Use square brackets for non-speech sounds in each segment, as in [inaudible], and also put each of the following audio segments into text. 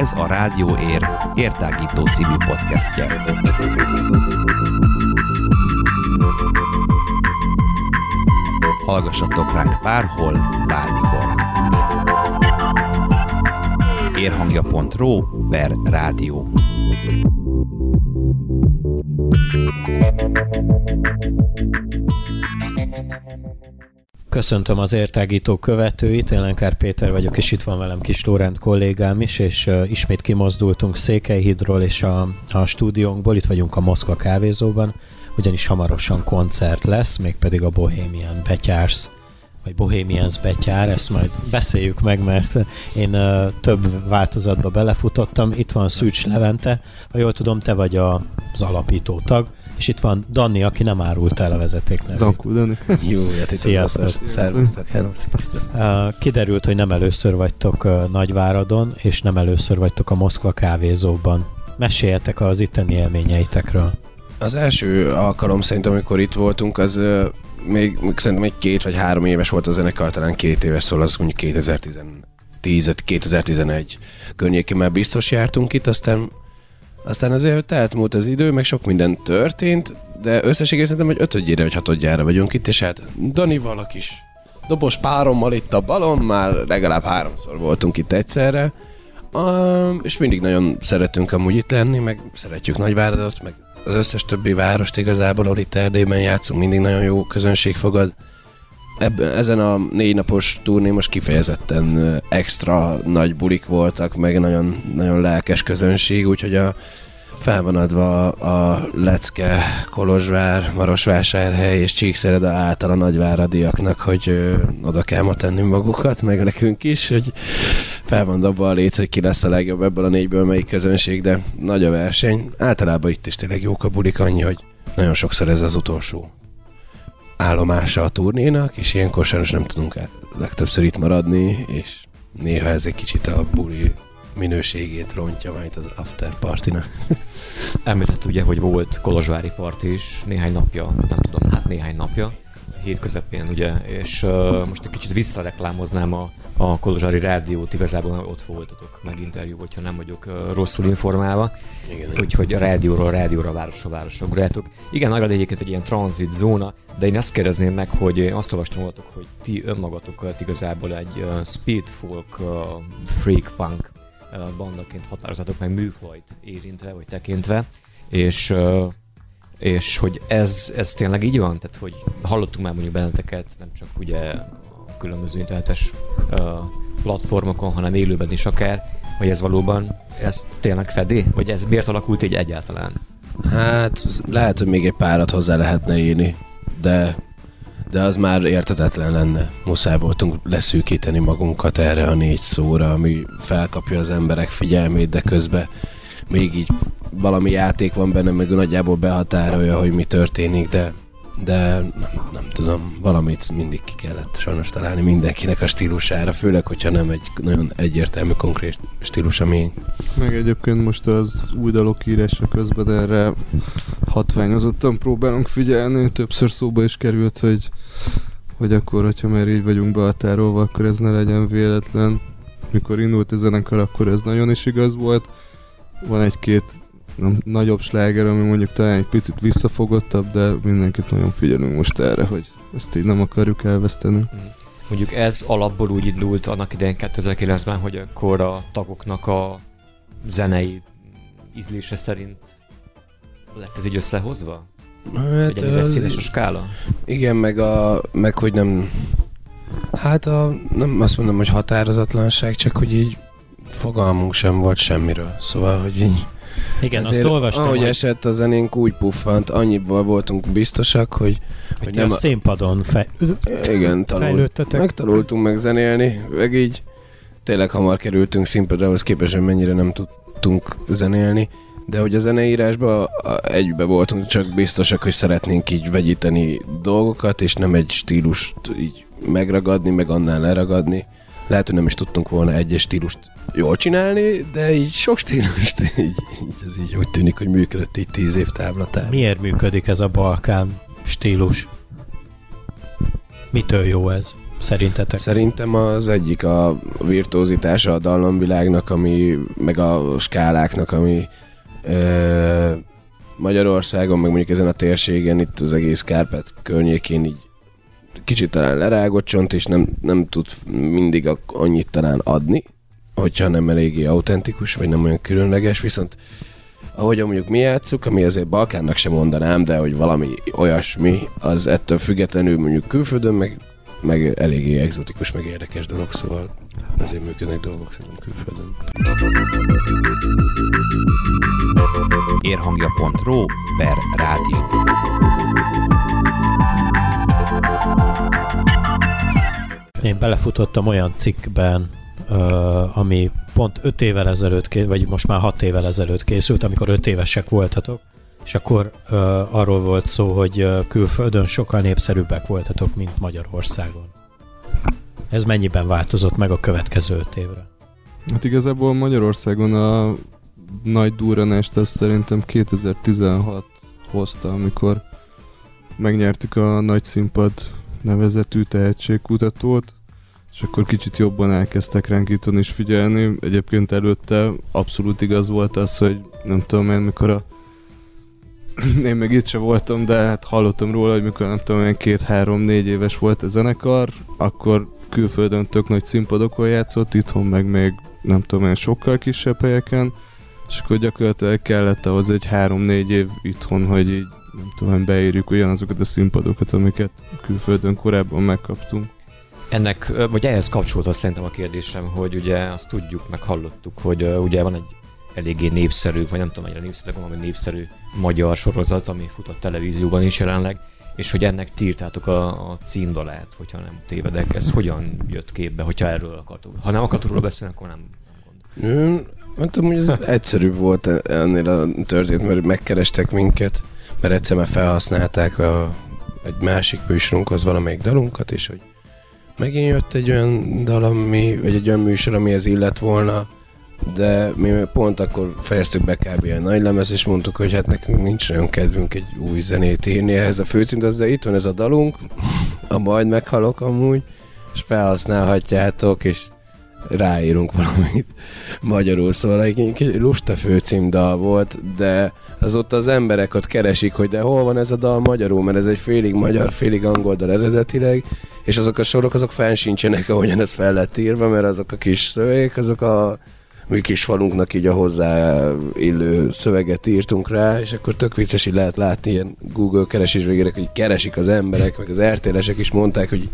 Ez a Rádió Ér értágító című podcastje. Hallgassatok ránk bárhol, bármikor. Érhangja.ro per rádió. Köszöntöm az értágító követőit, én Lenkár Péter vagyok, és itt van velem kis Lórend kollégám is, és ismét kimozdultunk Székelyhídról és a, a stúdiónkból, itt vagyunk a Moszkva kávézóban, ugyanis hamarosan koncert lesz, mégpedig a Bohemian Betyárs vagy Bohemians betyár, ezt majd beszéljük meg, mert én uh, több változatba belefutottam. Itt van Szűcs Levente, ha jól tudom, te vagy a, az alapító tag, és itt van Danni, aki nem árult el a vezeték nevét. Dankú, Dani. Jó, hát itt Sziasztok. Szervusztok, hello, sziasztok. Uh, kiderült, hogy nem először vagytok uh, Nagyváradon, és nem először vagytok a Moszkva kávézóban. Meséljetek az itteni élményeitekről. Az első alkalom szerintem, amikor itt voltunk, az uh, még, még szerintem egy két vagy három éves volt a zenekar, talán két éves, szóval az mondjuk 2010 2011 környékén már biztos jártunk itt, aztán aztán azért elmúlt az idő, meg sok minden történt, de összességében szerintem, hogy ötödjére vagy hatodjára vagyunk itt, és hát Danival a kis dobos párommal itt a balon, már legalább háromszor voltunk itt egyszerre, um, és mindig nagyon szeretünk amúgy itt lenni, meg szeretjük Nagyváradot, meg az összes többi várost igazából, ahol itt Erdélyben játszunk, mindig nagyon jó közönség fogad. Ebben, ezen a négy napos turné most kifejezetten extra nagy bulik voltak, meg nagyon, nagyon lelkes közönség, úgyhogy a, fel van adva a Lecke, Kolozsvár, Marosvásárhely és Csíkszereda által a nagyváradiaknak, hogy ö, oda kell ma tenni magukat, meg nekünk is, hogy fel van dobva a léc, hogy ki lesz a legjobb ebből a négyből melyik közönség, de nagy a verseny. Általában itt is tényleg jók a bulik, annyi, hogy nagyon sokszor ez az utolsó állomása a turnénak, és ilyenkor sajnos nem tudunk legtöbbször itt maradni, és néha ez egy kicsit a buli minőségét rontja majd az after partinak. [laughs] Említett ugye, hogy volt Kolozsvári part is néhány napja, nem tudom, hát néhány napja, hét közepén, ugye, és uh, most egy kicsit visszareklámoznám a, a Kolozsvári Rádiót, igazából ott voltatok meg interjú, hogyha nem vagyok uh, rosszul informálva. Igen, Úgyhogy a rádióról, rádióra, városra, városra ugráltok. Igen, nagyon egyébként egy ilyen tranzit zóna, de én azt kérdezném meg, hogy én azt olvastam voltatok, hogy ti önmagatokat igazából egy uh, speed folk, uh, freak punk uh, bandaként határozatok meg műfajt érintve vagy tekintve, és uh, és hogy ez, ez tényleg így van? Tehát, hogy hallottunk már mondjuk benneteket, nem csak ugye a különböző internetes uh, platformokon, hanem élőben is akár, hogy ez valóban ezt tényleg fedi? Vagy ez miért alakult így egyáltalán? Hát lehet, hogy még egy párat hozzá lehetne írni, de, de az már értetetlen lenne. Muszáj voltunk leszűkíteni magunkat erre a négy szóra, ami felkapja az emberek figyelmét, de közben még így valami játék van benne, meg nagyjából behatárolja, hogy mi történik, de de nem, nem tudom, valamit mindig ki kellett sajnos találni mindenkinek a stílusára, főleg, hogyha nem egy nagyon egyértelmű, konkrét stílus, ami Meg egyébként most az új dalok írása közben erre hatványozottan próbálunk figyelni. Többször szóba is került, hogy, hogy akkor, hogyha már így vagyunk behatárolva, akkor ez ne legyen véletlen. Mikor indult a zenekar, akkor ez nagyon is igaz volt. Van egy-két nem, nagyobb sláger, ami mondjuk talán egy picit visszafogottabb, de mindenkit nagyon figyelünk most erre, hogy ezt így nem akarjuk elveszteni. Mondjuk ez alapból úgy indult annak idején 2009-ben, hogy akkor a tagoknak a zenei ízlése szerint lett ez így összehozva? hát, egy színes a skála? Igen, meg, a, meg hogy nem... Hát a, nem azt mondom, hogy határozatlanság, csak hogy így fogalmunk sem volt semmiről. Szóval, hogy így... Igen, Ezért, azt olvastam, ahogy hogy, esett a zenénk, úgy puffant, annyiból voltunk biztosak, hogy, hogy hogy nem a- színpadon fej... igen, tanult, fejlődtetek. megtanultunk meg zenélni, meg így tényleg hamar kerültünk színpadra, ahhoz képest, hogy mennyire nem tudtunk zenélni, de hogy a zeneírásban egybe voltunk csak biztosak, hogy szeretnénk így vegyíteni dolgokat, és nem egy stílust így megragadni, meg annál leragadni. Lehet, hogy nem is tudtunk volna egyes stílust jól csinálni, de így sok stílust, [laughs] így, így ez így úgy tűnik, hogy működött így tíz év táblatán. Miért működik ez a Balkán stílus? Mitől jó ez? Szerintetek? Szerintem az egyik a virtuózitása a dallamvilágnak, ami, meg a skáláknak, ami ö, Magyarországon, meg mondjuk ezen a térségen, itt az egész Kárpát környékén így kicsit talán lerágott csont, és nem, nem tud mindig a, annyit talán adni, hogyha nem eléggé autentikus, vagy nem olyan különleges, viszont ahogy mondjuk mi játszuk, ami azért Balkánnak sem mondanám, de hogy valami olyasmi, az ettől függetlenül mondjuk külföldön, meg, meg eléggé egzotikus, meg érdekes dolog, szóval azért működnek dolgok szerintem külföldön. Érhangja.ro per rádió. Én belefutottam olyan cikkben, ami pont 5 évvel ezelőtt, vagy most már 6 évvel ezelőtt készült, amikor 5 évesek voltatok, és akkor arról volt szó, hogy külföldön sokkal népszerűbbek voltatok, mint Magyarországon. Ez mennyiben változott meg a következő 5 évre? Hát igazából Magyarországon a nagy durranást azt szerintem 2016 hozta, amikor megnyertük a nagy színpad nevezetű tehetségkutatót, és akkor kicsit jobban elkezdtek ránk itthon is figyelni. Egyébként előtte abszolút igaz volt az, hogy nem tudom én, mikor a [clears throat] én meg itt sem voltam, de hát hallottam róla, hogy mikor nem tudom én két-három-négy éves volt a zenekar, akkor külföldön tök nagy színpadokon játszott, itthon meg még nem tudom én sokkal kisebb helyeken, és akkor gyakorlatilag kellett ahhoz egy három-négy év itthon, hogy így nem tudom, beírjuk ugyanazokat a színpadokat, amiket külföldön korábban megkaptunk. Ennek, vagy ehhez kapcsolódott szerintem a kérdésem, hogy ugye azt tudjuk, meg hallottuk, hogy ugye van egy eléggé népszerű, vagy nem tudom, mennyire népszerű, de valami népszerű magyar sorozat, ami fut a televízióban is jelenleg, és hogy ennek tírtátok a, a címdalát, hogyha nem tévedek. Ez hogyan jött képbe, hogyha erről akartok? Ha nem akartok róla beszélni, akkor nem, nem gond. Nem tudom, hogy ez egyszerűbb volt ennél a történet, mert megkerestek minket, mert egyszer már felhasználták a, egy másik műsorunkhoz valamelyik dalunkat, és hogy megint jött egy olyan dal, ami, vagy egy olyan műsor, amihez illet volna, de mi pont akkor fejeztük be kb. a nagy lemez, és mondtuk, hogy hát nekünk nincs nagyon kedvünk egy új zenét írni ehhez a főcímhez, de itt van ez a dalunk, [laughs] a majd meghalok amúgy, és felhasználhatjátok, és ráírunk valamit magyarul, szóval egy, lusta főcímdal volt, de azóta az emberek ott keresik, hogy de hol van ez a dal magyarul, mert ez egy félig magyar, félig angol dal eredetileg, és azok a sorok azok fenn sincsenek, ahogyan ez fel lett írva, mert azok a kis szövegek, azok a mi kis falunknak így a hozzá illő szöveget írtunk rá, és akkor tök vicces, hogy lehet látni ilyen Google keresés végére, hogy keresik az emberek, meg az RTL-esek is mondták, hogy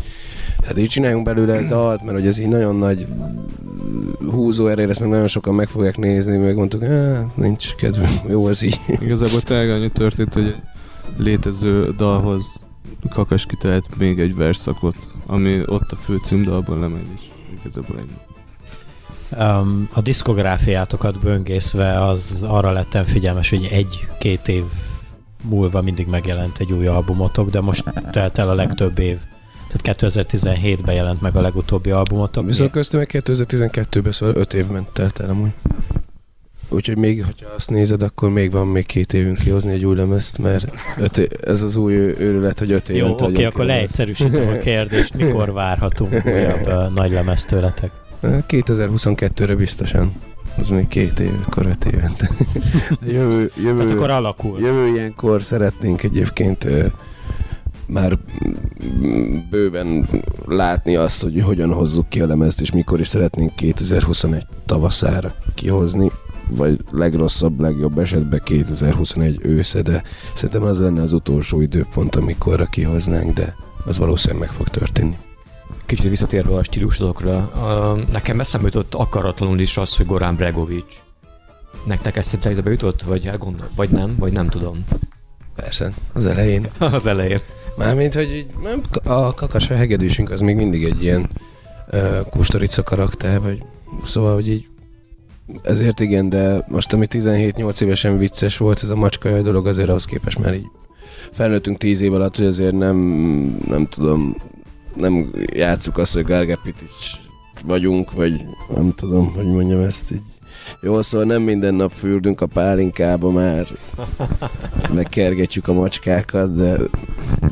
hát így csináljunk belőle egy dalt, mert hogy ez így nagyon nagy húzó erejére, ezt meg nagyon sokan meg fogják nézni, meg mondtuk, hát nincs kedvünk, jó ez így. Igazából tényleg annyi történt, hogy létező dalhoz Kakas kitalált még egy verszakot, ami ott a főcímdalban lemegy is. Igazából ennyi. Um, a diszkográfiátokat böngészve az arra lettem figyelmes, hogy egy-két év múlva mindig megjelent egy új albumotok, de most telt el a legtöbb év. Tehát 2017-ben jelent meg a legutóbbi albumotok. Viszont köztem meg 2012-ben, szóval 5 év ment telt el amúgy. Úgyhogy még, hogyha azt nézed, akkor még van még két évünk kihozni egy új lemezt, mert öt é- ez az új őrület, hogy öt Jó, évente oké, adjunk akkor lemezt. leegyszerűsítem a kérdést. Mikor várhatunk [laughs] újabb nagy lemez tőletek? 2022-re biztosan. Az még két év, akkor öt évente. [laughs] jövő, jövő, Tehát akkor alakul. jövő ilyenkor szeretnénk egyébként ö, már bőven látni azt, hogy hogyan hozzuk ki a lemezt, és mikor is szeretnénk 2021 tavaszára kihozni, vagy legrosszabb, legjobb esetben 2021 ősze, de szerintem az lenne az utolsó időpont, amikorra kihoznánk, de az valószínűleg meg fog történni. Kicsit visszatérve a stílusodokra, nekem eszembe jutott akaratlanul is az, hogy Gorán Bregovics. Nektek ezt ide jutott, vagy elgondol, vagy nem, vagy nem tudom. Persze, az elején. [laughs] Az elején. Mármint, hogy a kakas a hegedűsünk az még mindig egy ilyen uh, kustorica karakter, vagy szóval, hogy így ezért igen, de most ami 17-8 évesen vicces volt ez a macskajaj dolog, azért ahhoz képest már így felnőttünk 10 év alatt, hogy azért nem, nem tudom, nem játsszuk azt, hogy Gargapitics vagyunk, vagy nem tudom, hogy mondjam ezt így. Jó, szóval nem minden nap fürdünk a pálinkába már, [laughs] meg kergetjük a macskákat, de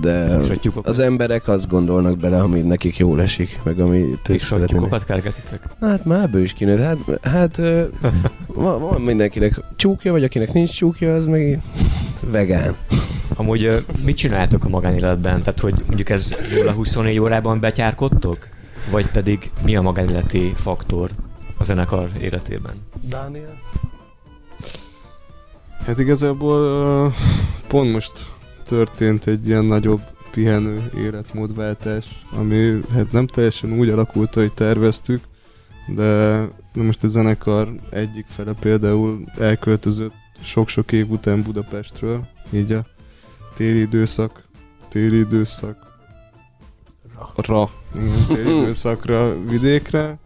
de az emberek azt gondolnak bele, ami nekik jól esik, meg ami ők és a tyúkokat kergetitek. Hát már ebből is kinőtt. Hát, hát [laughs] van, van mindenkinek csúkja, vagy akinek nincs csúkja, az meg vegán. Amúgy mit csináltok a magánéletben? Tehát, hogy mondjuk ez 0-24 órában betyárkodtok? Vagy pedig mi a magánéleti faktor a zenekar életében? Dániel? Hát igazából pont most történt egy ilyen nagyobb pihenő életmódváltás, ami hát nem teljesen úgy alakult, hogy terveztük, de de most a zenekar egyik fele például elköltözött sok-sok év után Budapestről, így a téli időszak, téli időszak, ra, igen, téli [laughs] időszakra vidékre,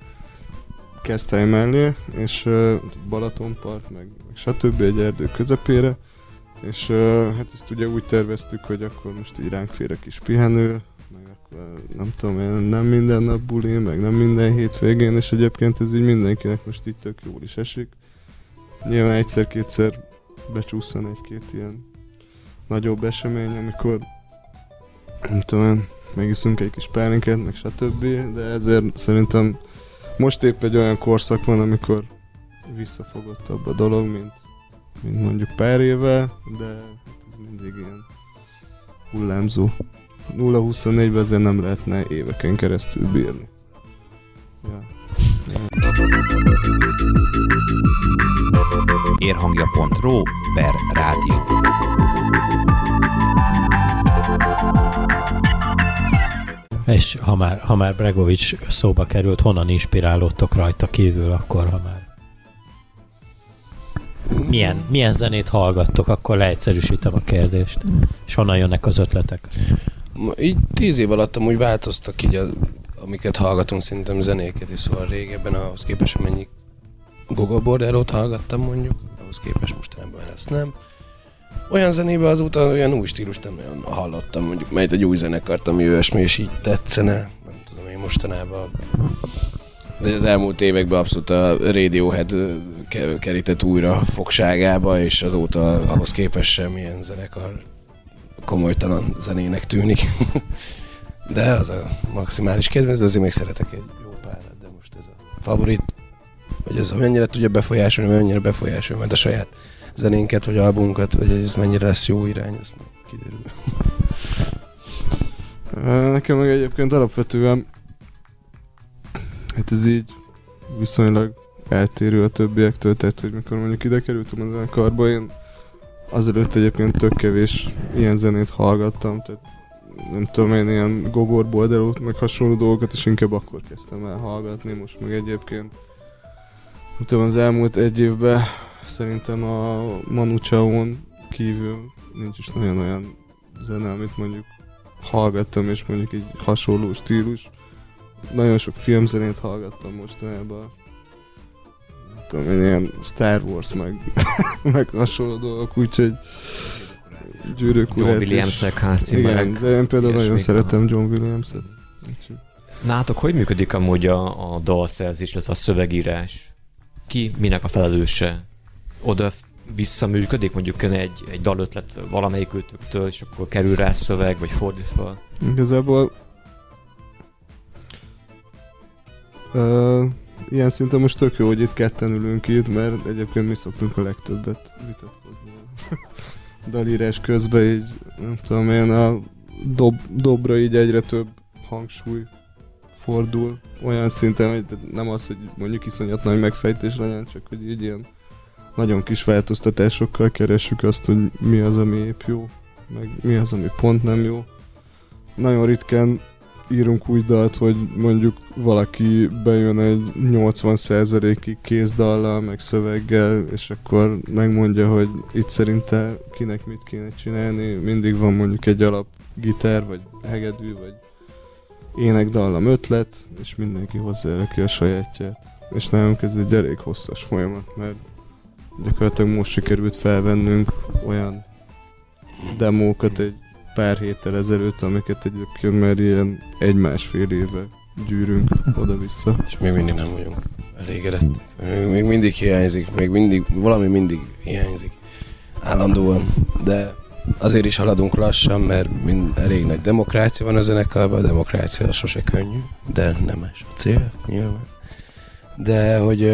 Keszthely mellé, és uh, Balatonpart, meg, meg stb. egy erdő közepére, és uh, hát ezt ugye úgy terveztük, hogy akkor most így ránk fér egy kis pihenő, meg akkor nem tudom én, nem minden nap buli, meg nem minden hétvégén, és egyébként ez így mindenkinek most így tök jól is esik. Nyilván egyszer-kétszer becsúszan egy-két ilyen nagyobb esemény, amikor nem tudom megiszunk egy kis pálinkát, meg stb. De ezért szerintem most épp egy olyan korszak van, amikor visszafogottabb a dolog, mint, mint mondjuk pár éve, de hát ez mindig ilyen hullámzó. 0-24-ben ezért nem lehetne éveken keresztül bírni. Ja. Érhangja.ro per rádió. És ha már, ha már Bregovics szóba került, honnan inspirálódtok rajta kívül, akkor ha már milyen, milyen zenét hallgattok, akkor leegyszerűsítem a kérdést. És honnan jönnek az ötletek? Így tíz év alatt amúgy változtak így, a, amiket hallgatunk szerintem zenéket, és szóval régebben ahhoz képest, hogy mennyi Google Bordelót hallgattam mondjuk, ahhoz képest mostanában ezt nem. Olyan zenébe azóta olyan új stílust nem nagyon hallottam, mondjuk mert egy új zenekart, ami olyasmi, és így tetszene. Nem tudom, én mostanában az elmúlt években abszolút a Radiohead kerített újra fogságába, és azóta ahhoz képest semmilyen zenekar komolytalan zenének tűnik. [laughs] de az a maximális kedvenc, azért még szeretek egy jó párat, de most ez a favorit, hogy ez mennyire tudja befolyásolni, mennyire befolyásolja majd a saját zenénket, vagy albunkat, vagy ez mennyire lesz jó irány, ez kiderül. Nekem meg egyébként alapvetően hát ez így viszonylag eltérő a többiektől, tehát hogy mikor mondjuk ide kerültem a zenekarba, én azelőtt egyébként tök kevés ilyen zenét hallgattam, tehát nem tudom én ilyen Gogor Bolderót, meg hasonló dolgokat, és inkább akkor kezdtem el hallgatni, most meg egyébként tudom, az elmúlt egy évben szerintem a Manu Chao-on kívül nincs is nagyon olyan zene, amit mondjuk hallgattam, és mondjuk egy hasonló stílus. Nagyon sok filmzenét hallgattam mostanában. Nem tudom, én ilyen Star Wars, meg, [laughs] meg hasonló dolgok, úgyhogy gyűrűk John. Williams-ek, Hans Igen, de én például nagyon szeretem John Williams-et. Nátok hogy működik amúgy a, a dalszerzés, ez a szövegírás? Ki minek a felelőse? Oda visszaműködik, mondjuk egy, egy dalötlet valamelyik őtöktől, és akkor kerül rá szöveg, vagy fordítva? Igazából uh, ilyen szinten most tök jó, hogy itt ketten ülünk itt, mert egyébként mi szoktunk a legtöbbet vitatkozni. [laughs] Dalírás közben így, nem tudom én, a dob, dobra így egyre több hangsúly fordul. Olyan szinten, hogy nem az, hogy mondjuk iszonyat nagy megfejtés legyen, csak hogy így ilyen nagyon kis változtatásokkal keressük azt, hogy mi az, ami épp jó, meg mi az, ami pont nem jó nagyon ritkán írunk úgy dalt, hogy mondjuk valaki bejön egy 80%-ig kézdallal, meg szöveggel, és akkor megmondja, hogy itt szerinte kinek mit kéne csinálni. Mindig van mondjuk egy alap gitár, vagy hegedű, vagy énekdallam ötlet, és mindenki hozzárakja a sajátját. És nálunk ez egy elég hosszas folyamat, mert gyakorlatilag most sikerült felvennünk olyan demókat egy pár héttel ezelőtt, amiket egyébként már ilyen egy-másfél éve gyűrünk oda-vissza. És még mindig nem vagyunk elégedettek. Még, még mindig hiányzik, még mindig, valami mindig hiányzik. Állandóan. De azért is haladunk lassan, mert mind elég nagy demokrácia van a zenekarban, a demokrácia sose könnyű, de nem ez a cél, nyilván. De hogy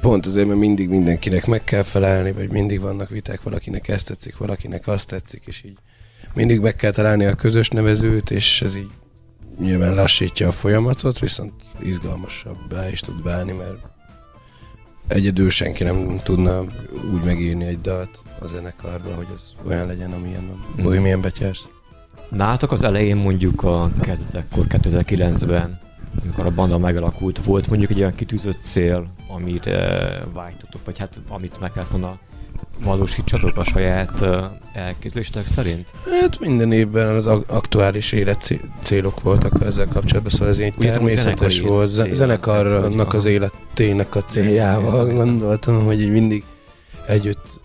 pont azért, mert mindig mindenkinek meg kell felelni, vagy mindig vannak viták, valakinek ezt tetszik, valakinek azt tetszik, és így mindig meg kell találni a közös nevezőt, és ez így nyilván lassítja a folyamatot, viszont izgalmasabbá is tud válni, mert egyedül senki nem tudna úgy megírni egy dalt a zenekarba, hogy az olyan legyen, amilyen a Bohemian Betyársz. Nálatok az elején mondjuk a kezdetekkor 2009-ben, amikor a banda megalakult, volt mondjuk egy olyan kitűzött cél, amire vágytatok, vagy hát amit meg kellett volna valósítsatok a saját elképzeléstek szerint? Hát minden évben az ak- aktuális élet célok voltak ezzel kapcsolatban, szóval ez így tudom, természetes volt. cél, Ze- Zenekarnak tehát, az életének a céljával Értem, gondoltam, hogy így mindig együtt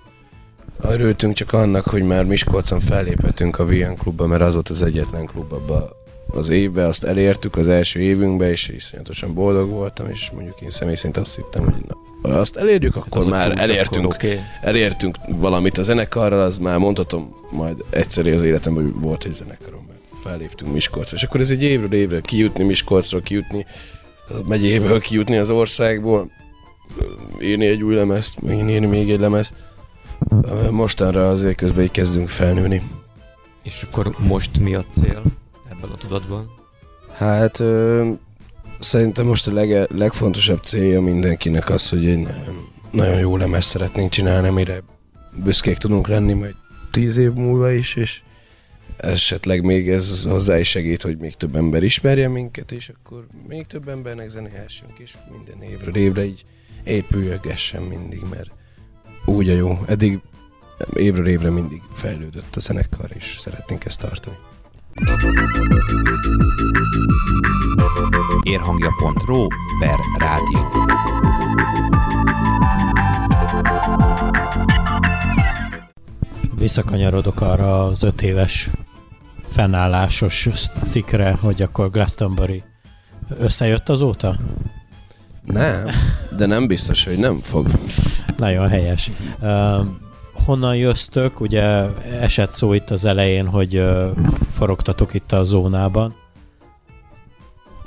örültünk csak annak, hogy már Miskolcon felléphetünk a VN klubba, mert az volt az egyetlen klub abban az évben, azt elértük az első évünkben, és iszonyatosan boldog voltam, és mondjuk én személy szerint azt hittem, hogy na, azt elérjük, akkor Az már elértünk akkor Okay. elértünk valamit a zenekarral, az már mondhatom majd egyszerű az életemben, hogy volt egy zenekarom, mert felléptünk Miskolcra. És akkor ez egy évről évre kijutni Miskolcról, kijutni a megyéből, kijutni az országból, írni egy új lemezt, megint írni még egy lemezt. Mostanra azért közben így kezdünk felnőni. És akkor most mi a cél ebben a tudatban? Hát szerintem most a lege, legfontosabb célja mindenkinek az, hogy egy nagyon, jó lemez szeretnénk csinálni, amire büszkék tudunk lenni majd tíz év múlva is, és esetleg még ez hozzá is segít, hogy még több ember ismerje minket, és akkor még több embernek zenélhessünk, és minden évről évre így épüljögessen mindig, mert úgy a jó. Eddig évről évre mindig fejlődött a zenekar, és szeretnénk ezt tartani. Érhangja.ro per rádió. Visszakanyarodok arra az öt éves fennállásos cikkre, hogy akkor Glastonbury összejött azóta? Nem, de nem biztos, hogy nem fog. Nagyon helyes. Uh, honnan jöztök? Ugye esett szó itt az elején, hogy forogtatok itt a zónában.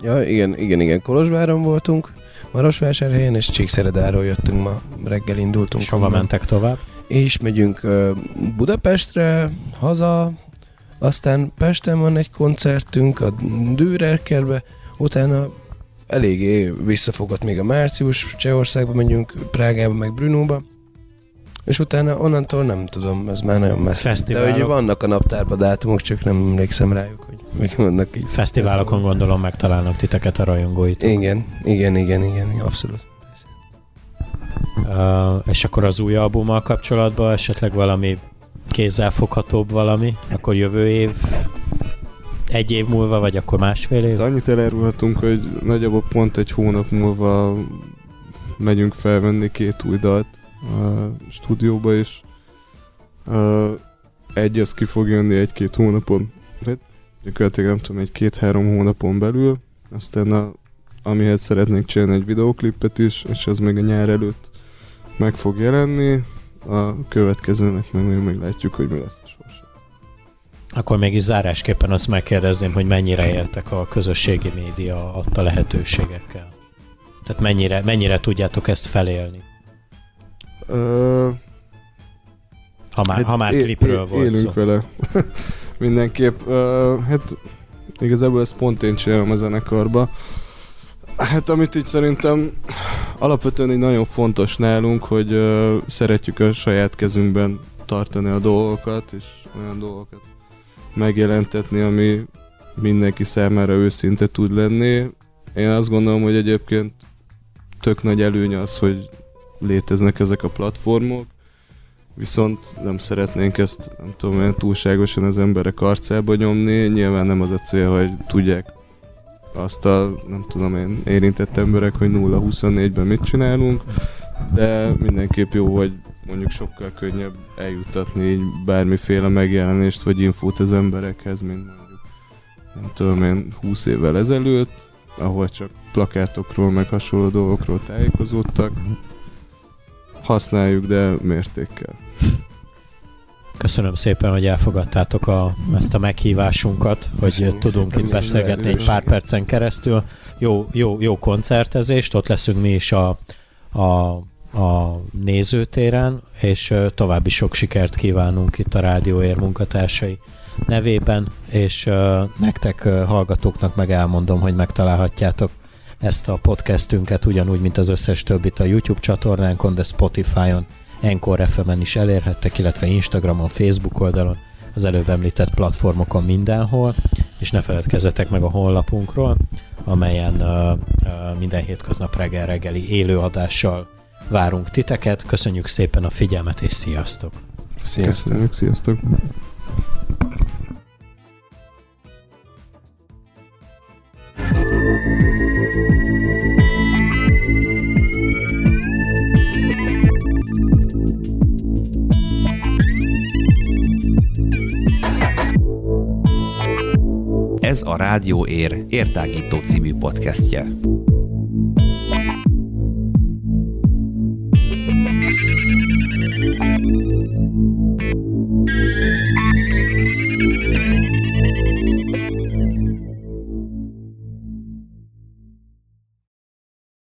Ja, igen, igen, igen. Kolozsváron voltunk, Marosvásárhelyen, és Csíkszeredáról jöttünk ma, reggel indultunk. És hova mentek tovább? És megyünk Budapestre, haza, aztán Pesten van egy koncertünk, a Dürerkerbe, utána eléggé visszafogott még a március, Csehországba megyünk, Prágába, meg Brunóba, és utána onnantól nem tudom, ez már nagyon messze. Fesztiválok. De hogy vannak a naptárban dátumok, csak nem emlékszem rájuk, hogy még vannak így. Fesztiválokon gondolom megtalálnak titeket a rajongóitok. Igen, igen, igen, igen, abszolút. Uh, és akkor az új albummal kapcsolatban esetleg valami kézzelfoghatóbb valami, akkor jövő év egy év múlva, vagy akkor másfél év? De annyit elárulhatunk, hogy nagyjából pont egy hónap múlva megyünk felvenni két új dalt stúdióba, és uh, egy az ki fog jönni egy-két hónapon, hát gyakorlatilag nem tudom, egy-két-három hónapon belül, aztán a, amihez szeretnénk csinálni egy videoklipet is, és az még a nyár előtt meg fog jelenni, a következőnek meg még meglátjuk, hogy mi lesz a sorsa. Akkor mégis zárásképpen azt megkérdezném, hogy mennyire éltek a közösségi média adta lehetőségekkel. Tehát mennyire, mennyire tudjátok ezt felélni? Uh, Ha már, ha már klipről é- volt élünk szó. vele. [laughs] Mindenképp. Uh, hát igazából ezt pont én csinálom a zenekarba. Hát amit így szerintem alapvetően így nagyon fontos nálunk, hogy uh, szeretjük a saját kezünkben tartani a dolgokat, és olyan dolgokat megjelentetni, ami mindenki számára őszinte tud lenni. Én azt gondolom, hogy egyébként tök nagy előny az, hogy léteznek ezek a platformok, viszont nem szeretnénk ezt, nem tudom én, túlságosan az emberek arcába nyomni. Nyilván nem az a cél, hogy tudják azt a, nem tudom én, érintett emberek, hogy 0-24-ben mit csinálunk, de mindenképp jó, hogy mondjuk sokkal könnyebb eljuttatni így bármiféle megjelenést vagy infót az emberekhez, mint mondjuk, nem tudom én, 20 évvel ezelőtt, ahol csak plakátokról, meg hasonló dolgokról tájékozódtak. Használjuk, de mértékkel. Köszönöm szépen, hogy elfogadtátok a, ezt a meghívásunkat, hogy Köszönjük tudunk szépen, itt beszélgetni egy pár percen keresztül. Jó, jó, jó koncertezést, ott leszünk mi is a, a, a nézőtéren, és további sok sikert kívánunk itt a Rádióér munkatársai nevében, és nektek hallgatóknak meg elmondom, hogy megtalálhatjátok ezt a podcastünket ugyanúgy, mint az összes többit a YouTube csatornánkon, de Spotify-on, Encore FM-en is elérhettek, illetve Instagramon, Facebook oldalon, az előbb említett platformokon mindenhol, és ne feledkezzetek meg a honlapunkról, amelyen uh, uh, minden hétköznap reggel reggeli élőadással várunk titeket. Köszönjük szépen a figyelmet, és sziasztok! Sziasztok. Köszönjük, sziasztok! A Rádió Ér értágító című podcastje.